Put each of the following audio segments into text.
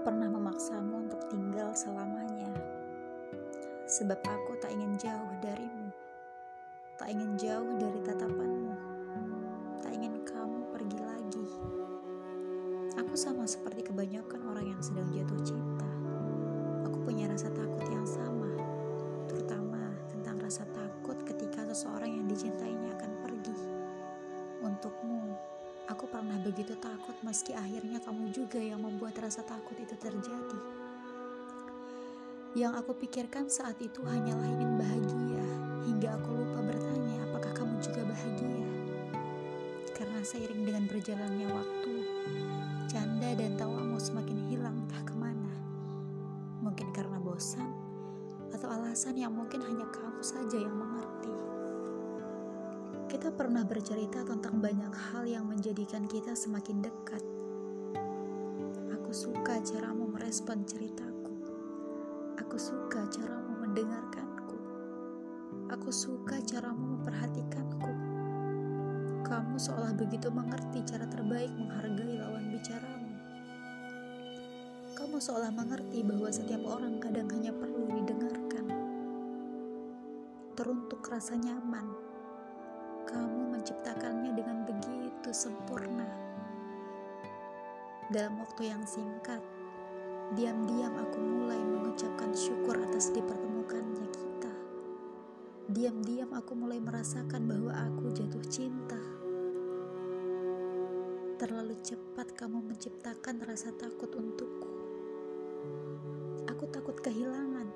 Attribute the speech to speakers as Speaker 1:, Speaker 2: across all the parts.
Speaker 1: pernah memaksamu untuk tinggal selamanya. Sebab aku tak ingin jauh darimu. Tak ingin jauh dari tatapanmu. Tak ingin kamu pergi lagi. Aku sama seperti kebanyakan orang yang sedang jatuh cinta. Aku punya rasa takut yang sama, terutama tentang rasa takut ketika seseorang yang dicintainya akan pergi. Untukmu, aku pernah begitu takut meski akhirnya kamu juga yang membuat rasa takut itu terjadi. Yang aku pikirkan saat itu hanyalah ingin bahagia, hingga aku lupa bertanya apakah kamu juga bahagia. Karena seiring dengan berjalannya waktu, canda dan tawamu semakin hilang entah ke mana. Mungkin karena bosan, atau alasan yang mungkin hanya kamu saja yang mengerti. Kita pernah bercerita tentang banyak hal yang menjadikan kita semakin dekat. Aku suka caramu merespon ceritaku. Aku suka caramu mendengarkanku. Aku suka caramu memperhatikanku. Kamu seolah begitu mengerti cara terbaik menghargai lawan bicaramu. Kamu seolah mengerti bahwa setiap orang kadang hanya perlu didengarkan. Teruntuk rasa nyaman, kamu menciptakannya dengan begitu sempurna. Dalam waktu yang singkat, diam-diam aku mulai mengucapkan syukur atas dipertemukannya kita. Diam-diam aku mulai merasakan bahwa aku jatuh cinta. Terlalu cepat kamu menciptakan rasa takut untukku. Aku takut kehilangan.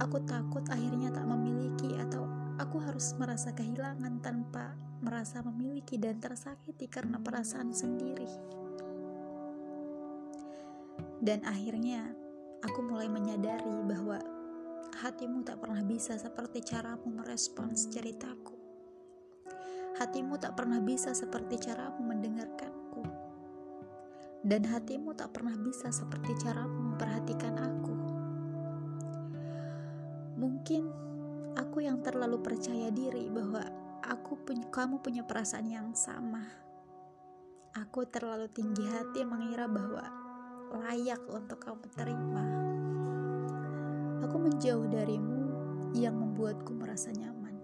Speaker 1: Aku takut akhirnya tak memiliki atau aku harus merasa kehilangan tanpa merasa memiliki dan tersakiti karena perasaan sendiri. Dan akhirnya aku mulai menyadari bahwa hatimu tak pernah bisa seperti caramu merespons ceritaku. Hatimu tak pernah bisa seperti caramu mendengarkanku. Dan hatimu tak pernah bisa seperti caramu memperhatikan aku. Mungkin aku yang terlalu percaya diri bahwa aku punya, kamu punya perasaan yang sama. Aku terlalu tinggi hati mengira bahwa layak untuk kamu terima. Aku menjauh darimu yang membuatku merasa nyaman.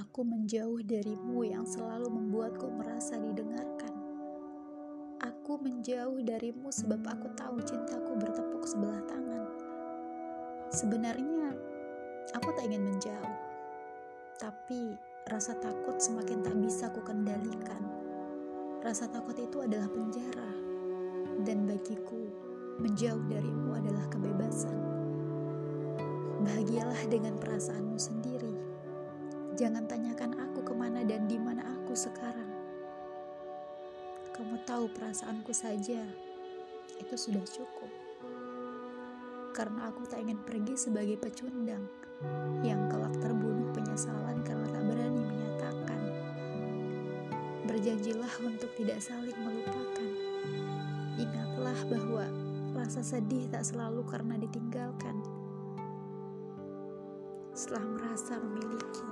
Speaker 1: Aku menjauh darimu yang selalu membuatku merasa didengarkan. Aku menjauh darimu sebab aku tahu cintaku bertepuk sebelah tangan. Sebenarnya, aku tak ingin menjauh, tapi rasa takut semakin tak bisa ku kendalikan. Rasa takut itu adalah penjara bagiku menjauh darimu adalah kebebasan. Bahagialah dengan perasaanmu sendiri. Jangan tanyakan aku ke mana dan di mana aku sekarang. Kamu tahu perasaanku saja, itu sudah cukup. Karena aku tak ingin pergi sebagai pecundang yang kelak terbunuh penyesalan karena tak berani menyatakan. Berjanjilah untuk tidak saling melupakan Ingatlah bahwa rasa sedih tak selalu karena ditinggalkan. Setelah merasa memiliki.